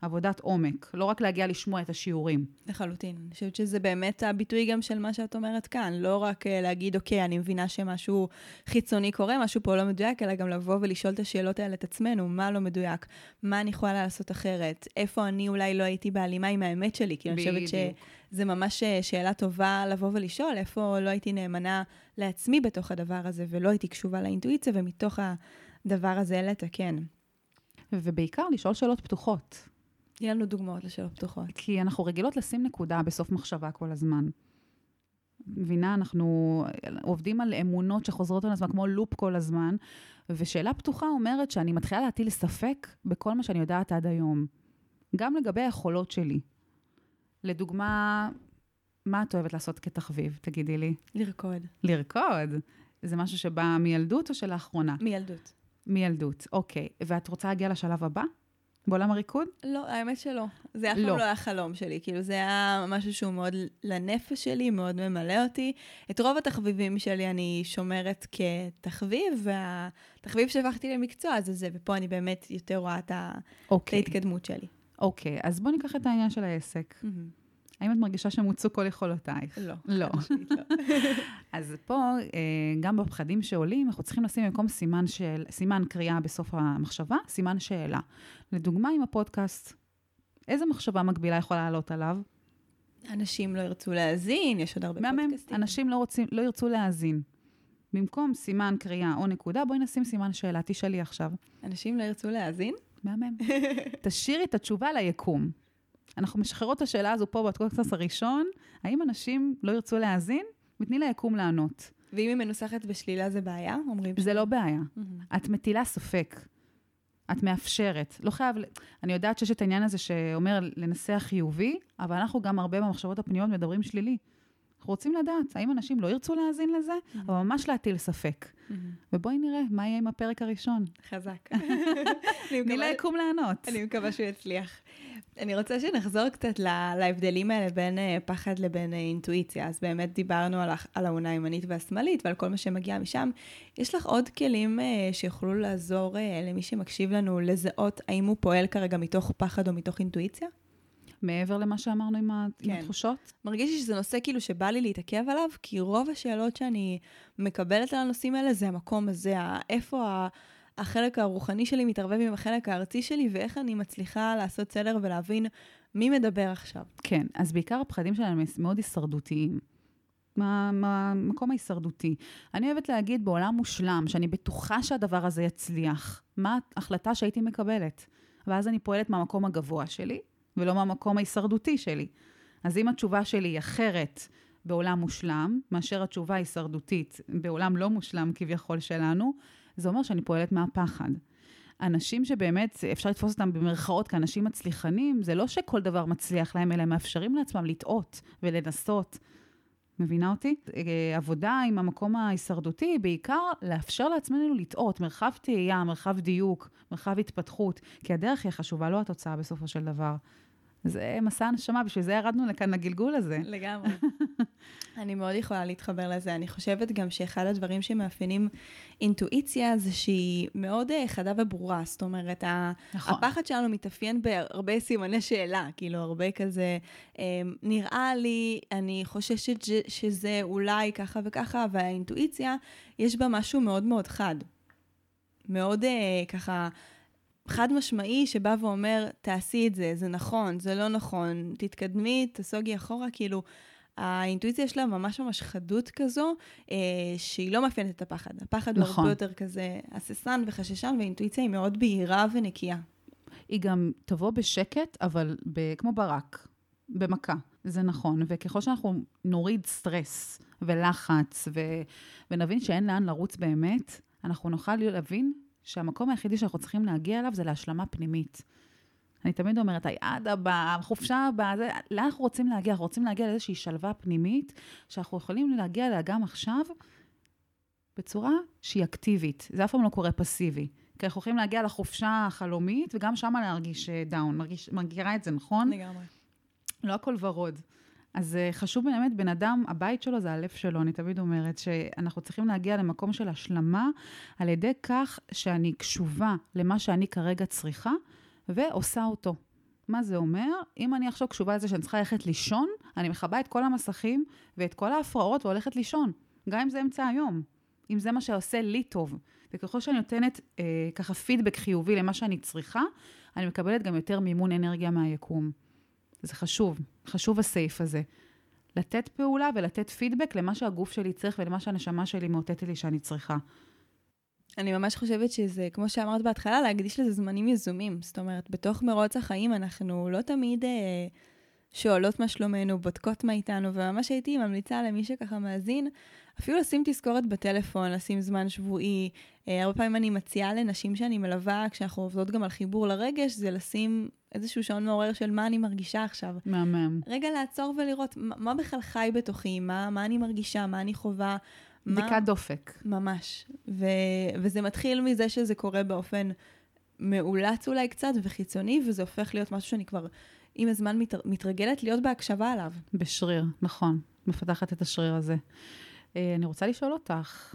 עבודת עומק, לא רק להגיע לשמוע את השיעורים. לחלוטין. אני חושבת שזה באמת הביטוי גם של מה שאת אומרת כאן. לא רק uh, להגיד, אוקיי, אני מבינה שמשהו חיצוני קורה, משהו פה לא מדויק, אלא גם לבוא ולשאול את השאלות האלה את עצמנו, מה לא מדויק, מה אני יכולה לעשות אחרת, איפה אני אולי לא הייתי בהלימה עם האמת שלי. כי אני חושבת שזה ממש אה, שאלה טובה לבוא ולשאול, איפה לא הייתי נאמנה לעצמי בתוך הדבר הזה, ולא הייתי קשובה לאינטואיציה, ומתוך הדבר הזה לתקן. ובעיקר לשאול שאלות פתוחות. תני לנו דוגמאות לשאלות פתוחות. כי אנחנו רגילות לשים נקודה בסוף מחשבה כל הזמן. מבינה, אנחנו עובדים על אמונות שחוזרות על עצמן כמו לופ כל הזמן, ושאלה פתוחה אומרת שאני מתחילה להטיל ספק בכל מה שאני יודעת עד היום. גם לגבי היכולות שלי. לדוגמה, מה את אוהבת לעשות כתחביב, תגידי לי? לרקוד. לרקוד? זה משהו שבא מילדות או שלאחרונה? מילדות. מילדות, אוקיי. ואת רוצה להגיע לשלב הבא? בעולם הריקוד? לא, האמת שלא. זה אף פעם לא. לא היה חלום שלי. כאילו, זה היה משהו שהוא מאוד לנפש שלי, מאוד ממלא אותי. את רוב התחביבים שלי אני שומרת כתחביב, והתחביב שהפכתי למקצוע זה זה, ופה אני באמת יותר רואה את, ה... אוקיי. את ההתקדמות שלי. אוקיי, אז בואו ניקח את העניין של העסק. Mm-hmm. האם את מרגישה שמוצו כל יכולותייך? לא. לא. לא. אז פה, אה, גם בפחדים שעולים, אנחנו צריכים לשים במקום סימן, של, סימן קריאה בסוף המחשבה, סימן שאלה. לדוגמה, עם הפודקאסט, איזה מחשבה מקבילה יכולה לעלות עליו? אנשים לא ירצו להאזין, יש עוד הרבה מהמם, פודקאסטים. אנשים לא, רוצים, לא ירצו להאזין. במקום סימן קריאה או נקודה, בואי נשים סימן שאלה, תשאלי עכשיו. אנשים לא ירצו להאזין? מהמם. תשאירי את התשובה ליקום. אנחנו משחררות את השאלה הזו פה בפודקאסט הראשון, האם אנשים לא ירצו להאזין? ותני ליקום לענות. ואם היא מנוסחת בשלילה זה בעיה? אומרים זה לא בעיה. Mm-hmm. את מטילה ספק. את מאפשרת. לא חייב... אני יודעת שיש את העניין הזה שאומר לנסח חיובי, אבל אנחנו גם הרבה במחשבות הפנימיות מדברים שלילי. אנחנו רוצים לדעת, האם אנשים לא ירצו להאזין לזה, mm-hmm. אבל ממש להטיל ספק. Mm-hmm. ובואי נראה מה יהיה עם הפרק הראשון. חזק. תני ליקום לענות. אני מקווה שהוא יצליח. אני רוצה שנחזור קצת להבדלים האלה בין אה, פחד לבין אה, אינטואיציה. אז באמת דיברנו על, על העונה הימנית והשמאלית ועל כל מה שמגיע משם. יש לך עוד כלים אה, שיוכלו לעזור למי שמקשיב לנו לזהות האם הוא פועל כרגע מתוך פחד או מתוך אינטואיציה? מעבר למה שאמרנו עם, כן. עם התחושות? מרגיש לי שזה נושא כאילו שבא לי להתעכב עליו, כי רוב השאלות שאני מקבלת על הנושאים האלה זה המקום הזה, איפה ה... החלק הרוחני שלי מתערבב עם החלק הארצי שלי, ואיך אני מצליחה לעשות סדר ולהבין מי מדבר עכשיו. כן, אז בעיקר הפחדים שלנו הם מאוד הישרדותיים. מהמקום ההישרדותי. אני אוהבת להגיד בעולם מושלם, שאני בטוחה שהדבר הזה יצליח, מה ההחלטה שהייתי מקבלת. ואז אני פועלת מהמקום הגבוה שלי, ולא מהמקום ההישרדותי שלי. אז אם התשובה שלי היא אחרת בעולם מושלם, מאשר התשובה ההישרדותית בעולם לא מושלם כביכול שלנו, זה אומר שאני פועלת מהפחד. אנשים שבאמת אפשר לתפוס אותם במרכאות כאנשים מצליחנים, זה לא שכל דבר מצליח להם, אלא הם מאפשרים לעצמם לטעות ולנסות. מבינה אותי? אה, עבודה עם המקום ההישרדותי, בעיקר לאפשר לעצמנו לטעות, מרחב תהייה, מרחב דיוק, מרחב התפתחות, כי הדרך היא חשובה, לא התוצאה בסופו של דבר. זה מסע הנשמה, בשביל זה ירדנו לכאן לגלגול הזה. לגמרי. אני מאוד יכולה להתחבר לזה. אני חושבת גם שאחד הדברים שמאפיינים אינטואיציה זה שהיא מאוד אה, חדה וברורה. זאת אומרת, נכון. הפחד שלנו מתאפיין בהרבה סימני שאלה, כאילו הרבה כזה, אמ, נראה לי, אני חוששת שזה אולי ככה וככה, והאינטואיציה, יש בה משהו מאוד מאוד חד. מאוד אה, ככה... חד משמעי שבא ואומר, תעשי את זה, זה נכון, זה לא נכון, תתקדמי, תסוגי אחורה, כאילו, האינטואיציה שלה ממש ממש חדות כזו, אה, שהיא לא מאפיינת את הפחד. הפחד נכון. הוא הרבה יותר כזה הססן וחששן, והאינטואיציה היא מאוד בהירה ונקייה. היא גם תבוא בשקט, אבל ב, כמו ברק, במכה, זה נכון. וככל שאנחנו נוריד סטרס ולחץ, ו, ונבין שאין לאן לרוץ באמת, אנחנו נוכל להבין שהמקום היחידי שאנחנו צריכים להגיע אליו זה להשלמה פנימית. אני תמיד אומרת, היעד הבא, החופשה הבאה, זה, לאן אנחנו רוצים להגיע? אנחנו רוצים להגיע לאיזושהי שלווה פנימית, שאנחנו יכולים להגיע אליה גם עכשיו, בצורה שהיא אקטיבית. זה אף פעם לא קורה פסיבי. כי אנחנו יכולים להגיע לחופשה החלומית, וגם שם להרגיש דאון. מרגיש, מרגירה את זה, נכון? לגמרי. לא הכל ורוד. אז אה, חשוב באמת, בן אדם, הבית שלו זה הלב שלו, אני תמיד אומרת שאנחנו צריכים להגיע למקום של השלמה על ידי כך שאני קשובה למה שאני כרגע צריכה ועושה אותו. מה זה אומר? אם אני עכשיו קשובה לזה שאני צריכה ללכת לישון, אני מכבה את כל המסכים ואת כל ההפרעות והולכת לישון, גם אם זה אמצע היום, אם זה מה שעושה לי טוב. וככל שאני נותנת אה, ככה פידבק חיובי למה שאני צריכה, אני מקבלת גם יותר מימון אנרגיה מהיקום. זה חשוב, חשוב הסעיף הזה. לתת פעולה ולתת פידבק למה שהגוף שלי צריך ולמה שהנשמה שלי מאותתת לי שאני צריכה. אני ממש חושבת שזה, כמו שאמרת בהתחלה, להקדיש לזה זמנים יזומים. זאת אומרת, בתוך מרוץ החיים אנחנו לא תמיד אה, שואלות מה שלומנו, בודקות מה איתנו, וממש הייתי ממליצה למי שככה מאזין, אפילו לשים תזכורת בטלפון, לשים זמן שבועי. אה, הרבה פעמים אני מציעה לנשים שאני מלווה, כשאנחנו עובדות גם על חיבור לרגש, זה לשים איזשהו שעון מעורר של מה אני מרגישה עכשיו. מהמם. רגע לעצור ולראות מה, מה בכלל חי בתוכי, מה, מה אני מרגישה, מה אני חווה. בדיקת מה... דופק. ממש. ו... וזה מתחיל מזה שזה קורה באופן מאולץ אולי קצת וחיצוני, וזה הופך להיות משהו שאני כבר עם הזמן מת... מתרגלת להיות בהקשבה עליו. בשריר, נכון. מפתחת את השריר הזה. אה, אני רוצה לשאול אותך,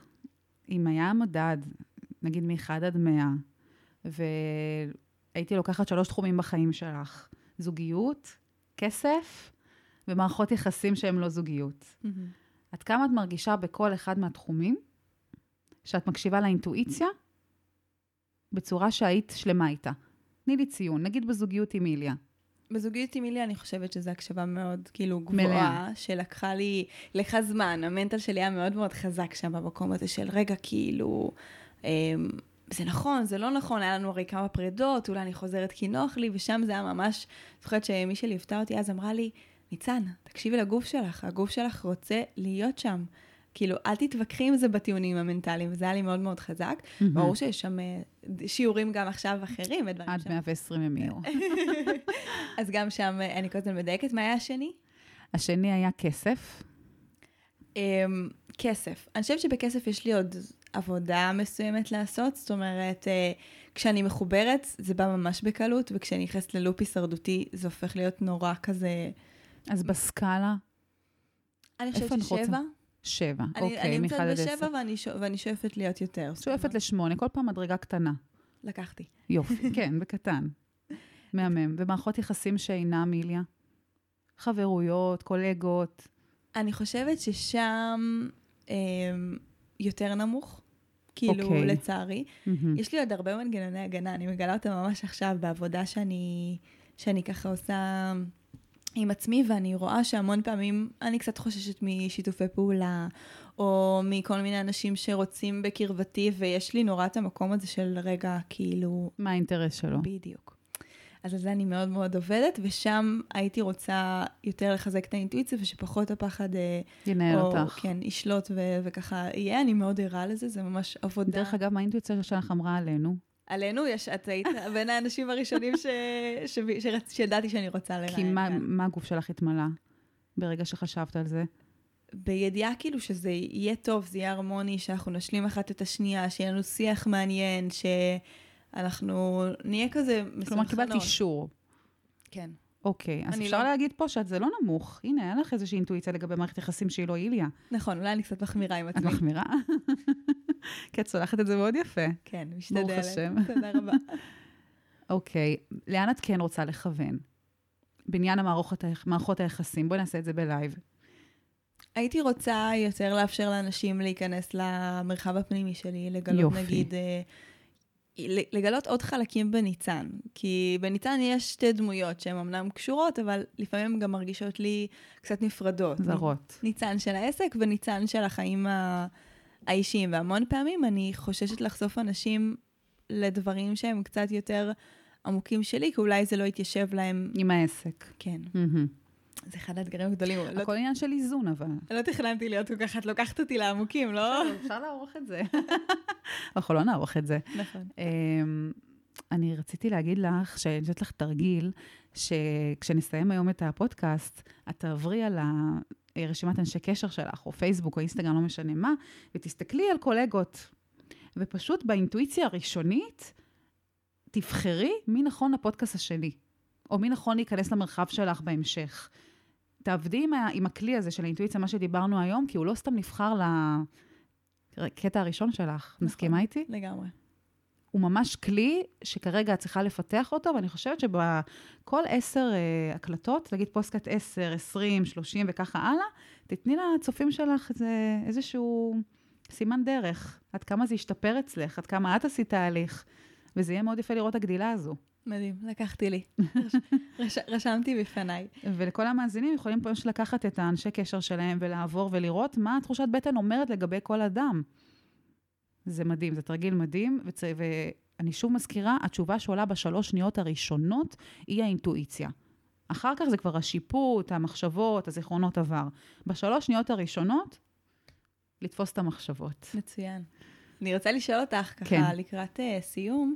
אם היה מדד, נגיד מ-1 עד 100, והייתי לוקחת שלוש תחומים בחיים שלך, זוגיות, כסף ומערכות יחסים שהן לא זוגיות. Mm-hmm. עד כמה את מרגישה בכל אחד מהתחומים שאת מקשיבה לאינטואיציה בצורה שהיית שלמה איתה? תני לי ציון, נגיד בזוגיות עם איליה. בזוגיות עם איליה אני חושבת שזו הקשבה מאוד כאילו גבוהה, מלאה. שלקחה לי, לך זמן, המנטל שלי היה מאוד מאוד חזק שם במקום הזה של רגע כאילו, אמ, זה נכון, זה לא נכון, היה לנו הרי כמה פרידות, אולי אני חוזרת כי נוח לי, ושם זה היה ממש, זוכרת שמי שליוותה אותי אז אמרה לי, ניצן, תקשיבי לגוף שלך, הגוף שלך רוצה להיות שם. כאילו, אל תתווכחי עם זה בטיעונים המנטליים, וזה היה לי מאוד מאוד חזק. מהמם. ברור שיש שם אה, שיעורים גם עכשיו אחרים, ודברים עד שם. 120 הם יהיו. אז גם שם אה, אני כל הזמן מדייקת. מה היה השני? השני היה כסף. Um, כסף. אני חושבת שבכסף יש לי עוד עבודה מסוימת לעשות, זאת אומרת, uh, כשאני מחוברת זה בא ממש בקלות, וכשאני נכנסת ללופ הישרדותי זה הופך להיות נורא כזה... אז בסקאלה, אני חושבת ששבע. שבע. אני, אוקיי, אני נמצאת עד בשבע. ואני, שואפ, ואני שואפת להיות יותר. שואפת לשמונה, כל פעם מדרגה קטנה. לקחתי. יופי, כן, בקטן. מהמם. ומערכות יחסים שאינם איליה? חברויות, קולגות. אני חושבת ששם um, יותר נמוך, כאילו, אוקיי. לצערי. מהמם. יש לי עוד הרבה מנגנוני הגנה, אני מגלה אותם ממש עכשיו בעבודה שאני, שאני ככה עושה עם עצמי, ואני רואה שהמון פעמים אני קצת חוששת משיתופי פעולה, או מכל מיני אנשים שרוצים בקרבתי, ויש לי נורא את המקום הזה של רגע, כאילו, מה האינטרס שלו? בדיוק. אז על זה אני מאוד מאוד עובדת, ושם הייתי רוצה יותר לחזק את האינטואיציה, ושפחות הפחד, אה, ינהל או, אותך. כן, ישלוט ו- וככה יהיה, אני מאוד ערה לזה, זה ממש עבודה. דרך אגב, מה האינטואיציה שלך אמרה עלינו? עלינו, יש, את היית בין האנשים הראשונים ש... ש... שרצ... שידעתי שאני רוצה לראיין. כי מה. מה הגוף שלך התמלא ברגע שחשבת על זה? בידיעה כאילו שזה יהיה טוב, זה יהיה הרמוני, שאנחנו נשלים אחת את השנייה, שיהיה לנו שיח מעניין, שאנחנו נהיה כזה מסונכרנות. כלומר, קיבלת אישור. כן. אוקיי, אז אפשר לא- להגיד פה שזה לא נמוך. הנה, היה לך איזושהי אינטואיציה לגבי מערכת יחסים שהיא לא איליה. נכון, אולי אני קצת מחמירה עם את עצמי. מחמירה? כי את צולחת את זה מאוד יפה. כן, משתדלת. ברוך השם. תודה רבה. אוקיי, לאן את כן רוצה לכוון? בעניין המערכות, מערכות היחסים, בואי נעשה את זה בלייב. הייתי רוצה יותר לאפשר לאנשים להיכנס למרחב הפנימי שלי, לגלות יופי. נגיד, אה, לגלות עוד חלקים בניצן. כי בניצן יש שתי דמויות שהן אמנם קשורות, אבל לפעמים גם מרגישות לי קצת נפרדות. זרות. ניצן של העסק וניצן של החיים האישיים. והמון פעמים אני חוששת לחשוף אנשים לדברים שהם קצת יותר עמוקים שלי, כי אולי זה לא יתיישב להם. עם העסק. כן, מהמם. זה אחד האתגרים הגדולים. לא, הכל עניין של איזון, אבל. לא תכננתי להיות כל כך, את לוקחת אותי לעמוקים, לא? אפשר לערוך את זה. אנחנו לא נערוך את זה. נכון. אמ, אני רציתי להגיד לך, שאני נותנת לך תרגיל, שכשנסיים היום את הפודקאסט, את תעברי על ה- רשימת אנשי קשר שלך, או פייסבוק, או אינסטגרם, לא משנה מה, ותסתכלי על קולגות. ופשוט באינטואיציה הראשונית, תבחרי מי נכון לפודקאסט השני, או מי נכון להיכנס למרחב שלך בהמשך. תעבדי עם, ה- עם הכלי הזה של האינטואיציה, מה שדיברנו היום, כי הוא לא סתם נבחר לקטע הראשון שלך. נכון. מסכימה איתי? לגמרי. הוא ממש כלי שכרגע את צריכה לפתח אותו, ואני חושבת שבכל עשר uh, הקלטות, נגיד פוסטקאט 10, 20, 30 וככה הלאה, תתני לצופים שלך איזה, איזשהו סימן דרך, עד כמה זה ישתפר אצלך, עד כמה את עשית תהליך, וזה יהיה מאוד יפה לראות הגדילה הזו. מדהים, לקחתי לי. רש, רשמתי בפניי. ולכל המאזינים יכולים פשוט לקחת את האנשי קשר שלהם ולעבור ולראות מה תחושת בטן אומרת לגבי כל אדם. זה מדהים, זה תרגיל מדהים, וצ... ואני שוב מזכירה, התשובה שעולה בשלוש שניות הראשונות היא האינטואיציה. אחר כך זה כבר השיפוט, המחשבות, הזיכרונות עבר. בשלוש שניות הראשונות, לתפוס את המחשבות. מצוין. אני רוצה לשאול אותך ככה כן. לקראת uh, סיום,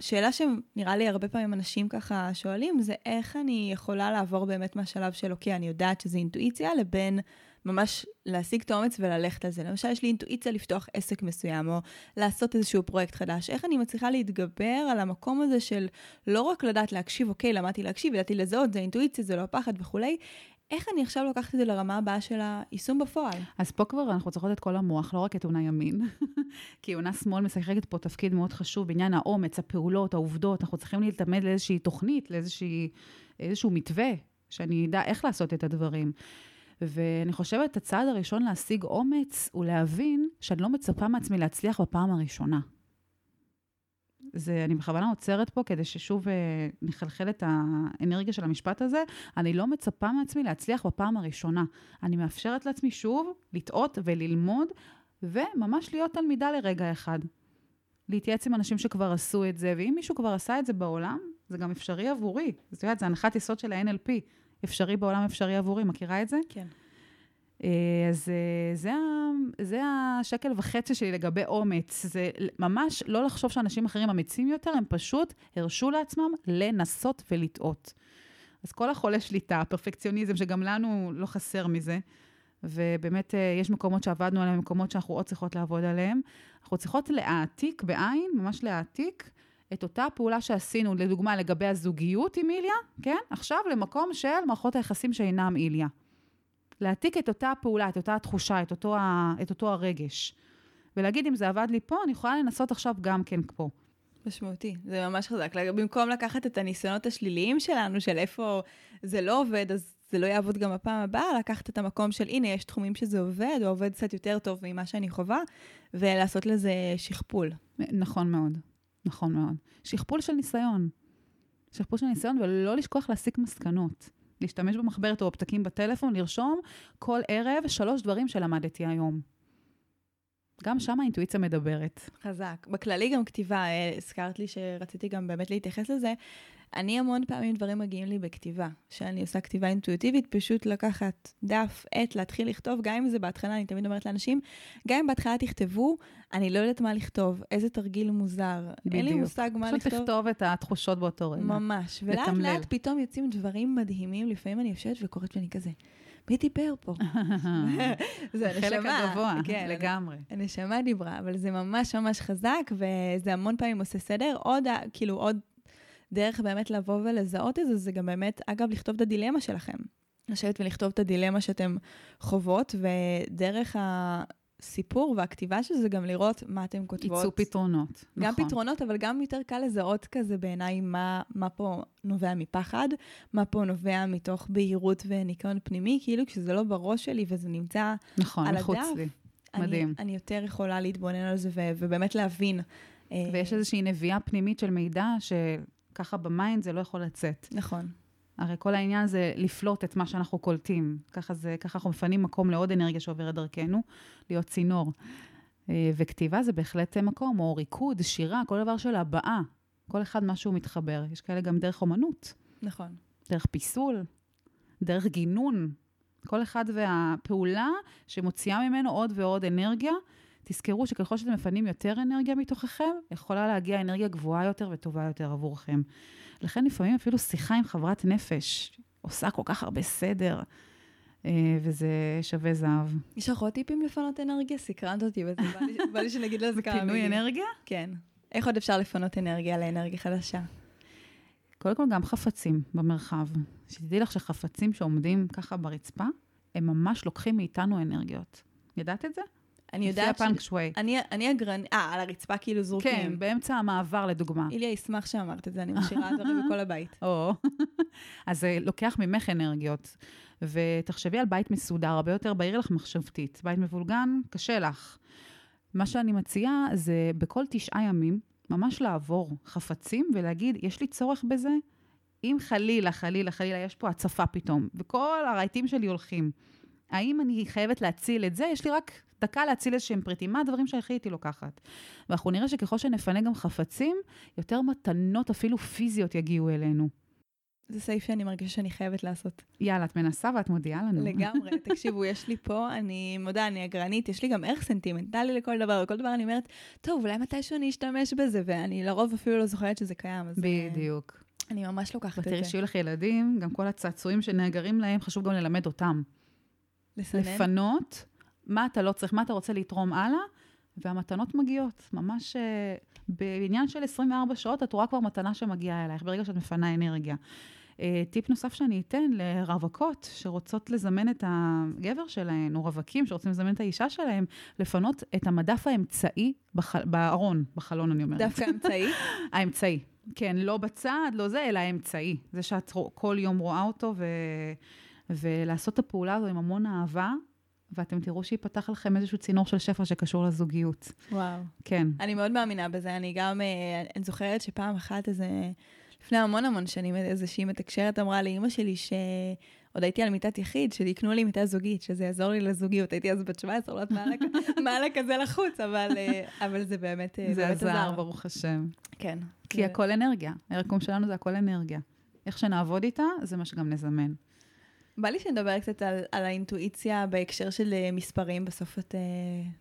שאלה שנראה לי הרבה פעמים אנשים ככה שואלים, זה איך אני יכולה לעבור באמת מהשלב של, אוקיי, אני יודעת שזה אינטואיציה, לבין ממש להשיג את האומץ וללכת על זה. למשל, יש לי אינטואיציה לפתוח עסק מסוים, או לעשות איזשהו פרויקט חדש. איך אני מצליחה להתגבר על המקום הזה של לא רק לדעת להקשיב, אוקיי, למדתי להקשיב, ידעתי לזהות, זה אינטואיציה, זה לא הפחד וכולי, איך אני עכשיו לוקחת את זה לרמה הבאה של היישום בפועל? אז פה כבר אנחנו צריכות את כל המוח, לא רק את עונה ימין. כי עונה שמאל משחקת פה תפקיד מאוד חשוב בעניין האומץ, הפעולות, העובדות. אנחנו צריכים להתלמד לאיזושהי תוכנית, לאיזשהו מתווה, שאני אדע איך לעשות את הדברים. ואני חושבת, הצעד הראשון להשיג אומץ הוא להבין שאני לא מצפה מעצמי להצליח בפעם הראשונה. זה, אני בכוונה עוצרת פה כדי ששוב אה, נחלחל את האנרגיה של המשפט הזה. אני לא מצפה מעצמי להצליח בפעם הראשונה. אני מאפשרת לעצמי שוב לטעות וללמוד, וממש להיות תלמידה לרגע אחד. להתייעץ עם אנשים שכבר עשו את זה, ואם מישהו כבר עשה את זה בעולם, זה גם אפשרי עבורי. זאת אומרת, זה הנחת יסוד של ה-NLP. אפשרי בעולם, אפשרי עבורי. מכירה את זה? כן. אה, אז אה, זה, זה השקל וחצי שלי לגבי אומץ. זה ממש לא לחשוב שאנשים אחרים אמיצים יותר, הם פשוט הרשו לעצמם לנסות ולטעות. אז כל החולה שליטה, פרפקציוניזם, שגם לנו לא חסר מזה, ובאמת אה, יש מקומות שעבדנו עליהם, מקומות שאנחנו עוד צריכות לעבוד עליהם. אנחנו צריכות להעתיק בעין, ממש להעתיק, את אותה פעולה שעשינו, לדוגמה, לגבי הזוגיות עם איליה, כן? עכשיו למקום של מערכות היחסים שאינם איליה. להעתיק את אותה הפעולה, את אותה התחושה, את אותו, את אותו הרגש. ולהגיד, אם זה עבד לי פה, אני יכולה לנסות עכשיו גם כן פה. משמעותי, זה ממש חזק. במקום לקחת את הניסיונות השליליים שלנו, של איפה זה לא עובד, אז זה לא יעבוד גם בפעם הבאה, לקחת את המקום של, הנה, יש תחומים שזה עובד, או עובד קצת יותר טוב ממה שאני חווה, ולעשות לזה שכפול. נכון מאוד, נכון מאוד. שכפול של ניסיון. שכפול של ניסיון, ולא לשכוח להסיק מסקנות. להשתמש במחברת או בפתקים בטלפון, לרשום כל ערב שלוש דברים שלמדתי היום. גם שם האינטואיציה מדברת. חזק. בכללי גם כתיבה, אה, הזכרת לי שרציתי גם באמת להתייחס לזה. אני המון פעמים דברים מגיעים לי בכתיבה, שאני עושה כתיבה אינטואיטיבית, פשוט לקחת דף, עט, להתחיל לכתוב, גם אם זה בהתחלה, אני תמיד אומרת לאנשים, גם אם בהתחלה תכתבו, אני לא יודעת מה לכתוב, איזה תרגיל מוזר. בדיוק. אין לי מושג מה לכתוב. פשוט לכתוב את התחושות באותו רגע. ממש. ולאט לאט פתאום יוצאים דברים מדהימים, לפעמים אני יושבת וקוראת ואני כזה. מי דיבר פה? זה הנשמה. חלק הגבוה, כן, לגמרי. הנשמה דיברה, אבל זה ממש ממש חזק, וזה המון פעמים עושה סדר. עוד, כאילו, עוד דרך באמת לבוא ולזהות את זה, זה גם באמת, אגב, לכתוב את הדילמה שלכם. לשבת ולכתוב את הדילמה שאתם חוות, ודרך הסיפור והכתיבה של זה, גם לראות מה אתם כותבות. ייצוא פתרונות, גם נכון. פתרונות, אבל גם יותר קל לזהות כזה בעיניי מה, מה פה נובע מפחד, מה פה נובע מתוך בהירות וניקיון פנימי, כאילו כשזה לא בראש שלי וזה נמצא נכון, על מחוץ הדף. לי. אני, מדהים. אני יותר יכולה להתבונן על זה ו- ובאמת להבין. אה, ויש איזושהי נביאה פנימית של מידע, שככה ב mind זה לא יכול לצאת. נכון. הרי כל העניין זה לפלוט את מה שאנחנו קולטים. ככה, זה, ככה אנחנו מפנים מקום לעוד אנרגיה שעוברת דרכנו, להיות צינור. אה, וכתיבה זה בהחלט מקום, או ריקוד, שירה, כל דבר של הבעה. כל אחד מה שהוא מתחבר. יש כאלה גם דרך אומנות. נכון. דרך פיסול, דרך גינון. כל אחד והפעולה שמוציאה ממנו עוד ועוד אנרגיה. תזכרו שככל שאתם מפנים יותר אנרגיה מתוככם, יכולה להגיע אנרגיה גבוהה יותר וטובה יותר עבורכם. לכן לפעמים אפילו שיחה עם חברת נפש עושה כל כך הרבה סדר, אה, וזה שווה זהב. יש לך עוד טיפים לפנות אנרגיה? סקרנת אותי, וזה בא לי, בא לי שנגיד לזה כמה מילים. פינוי אנרגיה? כן. איך עוד אפשר לפנות אנרגיה לאנרגיה חדשה? קודם כל, גם חפצים במרחב. שתדעי לך שחפצים שעומדים ככה ברצפה, הם ממש לוקחים מאיתנו אנרגיות. ידעת את זה? אני לפי יודעת ש... הפאנק שווי. אני, אני אגרנית, אה, על הרצפה כאילו זרוקים. כן, באמצע המעבר לדוגמה. איליה ישמח שאמרת את זה, אני משאירה דברים בכל הבית. או, אז זה לוקח ממך אנרגיות. ותחשבי על בית מסודר, הרבה יותר בהיר לך מחשבתית. בית מבולגן, קשה לך. מה שאני מציעה זה בכל תשעה ימים, ממש לעבור חפצים ולהגיד, יש לי צורך בזה? אם חלילה, חלילה, חלילה, יש פה הצפה פתאום, וכל הרהיטים שלי הולכים, האם אני חייבת להציל את זה? יש לי רק דקה להציל איזשהם פריטים. מה הדברים שהכי הייתי לוקחת? ואנחנו נראה שככל שנפנה גם חפצים, יותר מתנות אפילו פיזיות יגיעו אלינו. זה סעיף שאני מרגישה שאני חייבת לעשות. יאללה, את מנסה ואת מודיעה לנו. לגמרי. תקשיבו, יש לי פה, אני מודה, אני אגרנית, יש לי גם ערך סנטימנטלי לכל דבר, וכל דבר אני אומרת, טוב, אולי מתישהו אני אשתמש בזה, ואני לרוב אפילו לא זוכרת שזה קיים. אז אה, בדיוק. אני ממש לוקחת את זה. ותראי שיהיו לך ילדים, גם כל הצעצועים שנאגרים להם, חשוב גם ללמד אותם. לסנן. לפנות, מה אתה לא צריך, מה אתה רוצה לתרום הלאה, והמתנות מגיעות. ממש אה, בעניין של 24 שעות, את רואה כבר מתנה שמגיעה אלייך, ברגע שאת מפנה אנרגיה. אה, טיפ נוסף שאני אתן לרווקות שרוצות לזמן את הגבר שלהן, או רווקים שרוצים לזמן את האישה שלהם, לפנות את המדף האמצעי בח... בארון, בחלון אני אומרת. דווקא אמצעי? האמצעי. כן, לא בצד, לא זה, אלא האמצעי. זה שאת כל יום רואה אותו, ו... ולעשות את הפעולה הזו עם המון אהבה, ואתם תראו שיפתח לכם איזשהו צינור של שפע שקשור לזוגיות. וואו. כן. אני מאוד מאמינה בזה. אני גם, אה, אני זוכרת שפעם אחת איזה, לפני המון המון שנים, איזושהי מתקשרת אמרה לאימא שלי שעוד הייתי על מיטת יחיד, שיקנו לי מיטה זוגית, שזה יעזור לי לזוגיות. הייתי אז בת 17, לא יודעת מה לה כזה לחוץ, אבל, אה, אבל זה באמת, אה, זה באמת עזר, ברוך השם. כן. כי זה- הכל אנרגיה. היקום שלנו זה הכל אנרגיה. איך שנעבוד איתה, זה מה שגם נזמן. בא לי שנדבר קצת על, על האינטואיציה בהקשר של אה, מספרים. בסוף את אה,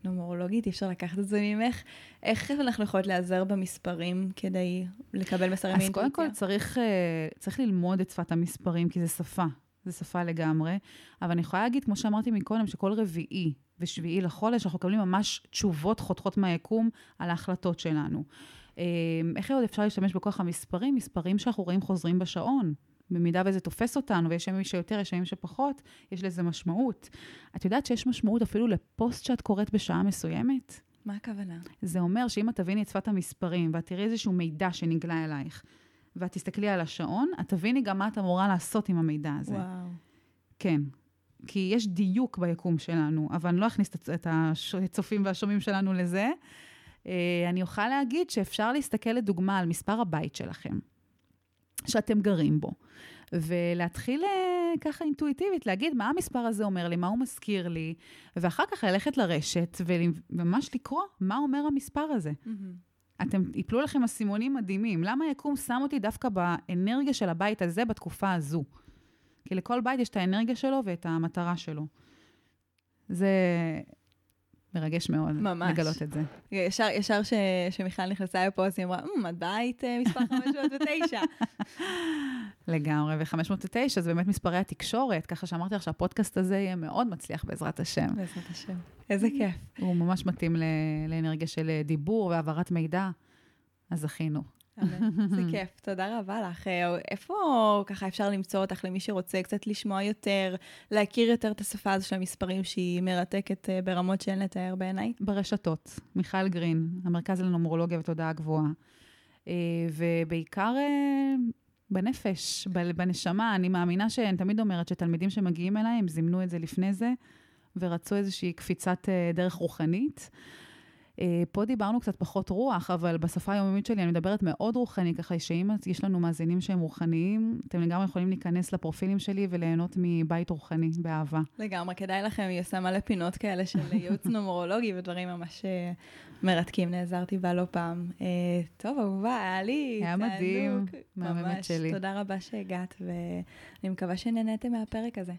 נומרולוגית, אי אפשר לקחת את זה ממך. איך אנחנו יכולות להיעזר במספרים כדי לקבל מסרים אז מאינטואיציה? קודם כל צריך, אה, צריך ללמוד את שפת המספרים, כי זה שפה. זה שפה לגמרי. אבל אני יכולה להגיד, כמו שאמרתי מקודם, שכל רביעי ושביעי לחודש, אנחנו מקבלים ממש תשובות חותכות מהיקום על ההחלטות שלנו. איך עוד אפשר להשתמש בכוח המספרים? מספרים שאנחנו רואים חוזרים בשעון. במידה וזה תופס אותנו, ויש ימים שיותר, יש ימים שפחות, יש לזה משמעות. את יודעת שיש משמעות אפילו לפוסט שאת קוראת בשעה מסוימת? מה הכוונה? זה אומר שאם את תביני את שפת המספרים, ואת תראי איזשהו מידע שנגלה אלייך, ואת תסתכלי על השעון, את תביני גם מה את אמורה לעשות עם המידע הזה. וואו. כן. כי יש דיוק ביקום שלנו, אבל אני לא אכניס את- הצופים והשומעים שלנו לזה. אה, אני אוכל להגיד שאפשר להסתכל לדוגמה על מספר הבית שלכם, שאתם גרים בו, ולהתחיל אה, ככה אינטואיטיבית, להגיד מה המספר הזה אומר לי, מה הוא מזכיר לי, ואחר כך ללכת לרשת וממש לקרוא מה אומר המספר הזה. מהמם. אתם, יפלו לכם אסימונים מדהימים. למה היקום שם אותי דווקא באנרגיה של הבית הזה בתקופה הזו? כי לכל בית יש את האנרגיה שלו ואת המטרה שלו. זה מרגש מאוד ממש. לגלות את זה. ישר, ישר ש, שמיכל נכנסה לפה, אז היא אמרה, "אמ, את בית אה, מספר 509. לגמרי, ו-509 זה באמת מספרי התקשורת, ככה שאמרתי לך שהפודקאסט הזה יהיה מאוד מצליח בעזרת השם. בעזרת השם. איזה כיף. הוא ממש מתאים ל- לאנרגיה של אה, דיבור והעברת מידע, אז זכינו. אמן. זה כיף, תודה רבה לך. אה, איפה ככה אפשר למצוא אותך למי שרוצה קצת לשמוע יותר, להכיר יותר את השפה הזו של המספרים שהיא מרתקת אה, ברמות שאין לתאר בעיניי? ברשתות, מיכל גרין, המרכז לנומרולוגיה ותודעה גבוהה. אה, ובעיקר בנפש, בנשמה. אני מאמינה שאני תמיד אומרת שתלמידים שמגיעים אליי, הם זימנו את זה לפני זה, ורצו איזושהי קפיצת דרך רוחנית. אה, פה דיברנו קצת פחות רוח, אבל בשפה היומיומית שלי אני מדברת מאוד רוחני, ככה שאם יש לנו מאזינים שהם רוחניים, אתם לגמרי יכולים להיכנס לפרופילים שלי וליהנות מבית רוחני באהבה. לגמרי, כדאי לכם, היא עושה מלא פינות כאלה של ייעוץ נומרולוגי ודברים ממש אה, מרתקים, נעזרתי בה לא פעם. אה, טוב, אהובה, היה לי היה תענוג. מדהים, מהממת ממש, שלי. תודה רבה שהגעת, ואני מקווה שנהניתם מהפרק הזה.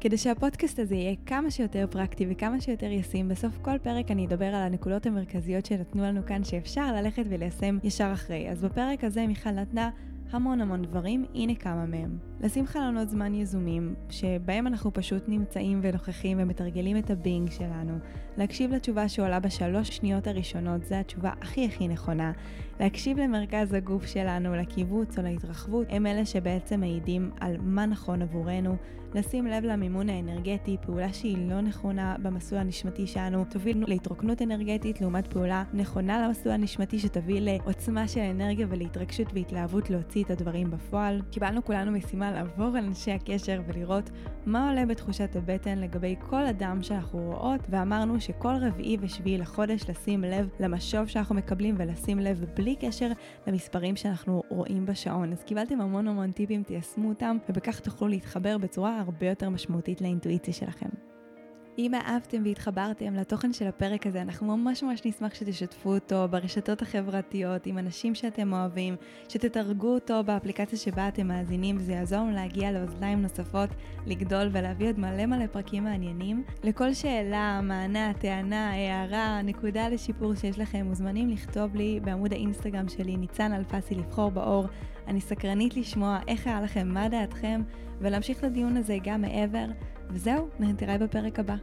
כדי שהפודקאסט הזה יהיה כמה שיותר פרקטי וכמה שיותר ישים, בסוף כל פרק אני אדבר על הנקודות המרכזיות שנתנו לנו כאן שאפשר ללכת וליישם ישר אחרי. אז בפרק הזה מיכל נתנה המון המון דברים, הנה כמה מהם. לשים חלונות זמן יזומים, שבהם אנחנו פשוט נמצאים ונוכחים ומתרגלים את הבינג שלנו. להקשיב לתשובה שעולה בשלוש שניות הראשונות, זו התשובה הכי הכי נכונה. להקשיב למרכז הגוף שלנו, לקיבוץ או להתרחבות, הם אלה שבעצם מעידים על מה נכון עבורנו. לשים לב למימון האנרגטי, פעולה שהיא לא נכונה במסלול הנשמתי שלנו, תוביל להתרוקנות אנרגטית לעומת פעולה נכונה למסלול הנשמתי שתביא לעוצמה של אנרגיה ולהתרגשות והתלהבות להוציא את הדברים בפועל. קיבלנו כולנו משימה לעבור על אנשי הקשר ולראות מה עולה בתחושת הבטן לגבי כל אדם שאנחנו רואות, ואמרנו שכל רביעי ושביעי לחודש לשים לב למשוב שאנחנו מקבלים ולשים לב בלי קשר למספרים שאנחנו רואים בשעון. אז קיבלתם המון המון טיפים, תיישמו אותם, ובכך תוכלו להתחבר בצורה הרבה יותר משמעותית לאינטואיציה שלכם. אם אהבתם והתחברתם לתוכן של הפרק הזה, אנחנו ממש ממש נשמח שתשתפו אותו ברשתות החברתיות, עם אנשים שאתם אוהבים, שתתרגו אותו באפליקציה שבה אתם מאזינים, וזה יעזור לנו להגיע לאוזניים נוספות, לגדול ולהביא עוד מלא מלא פרקים מעניינים. לכל שאלה, מענה, טענה, הערה, נקודה לשיפור שיש לכם, מוזמנים לכתוב לי בעמוד האינסטגרם שלי, ניצן אלפסי לבחור באור. אני סקרנית לשמוע איך היה לכם, מה דעתכם, ולהמשיך את הדיון הזה גם מעבר. וזהו, נתראה בפרק הבא.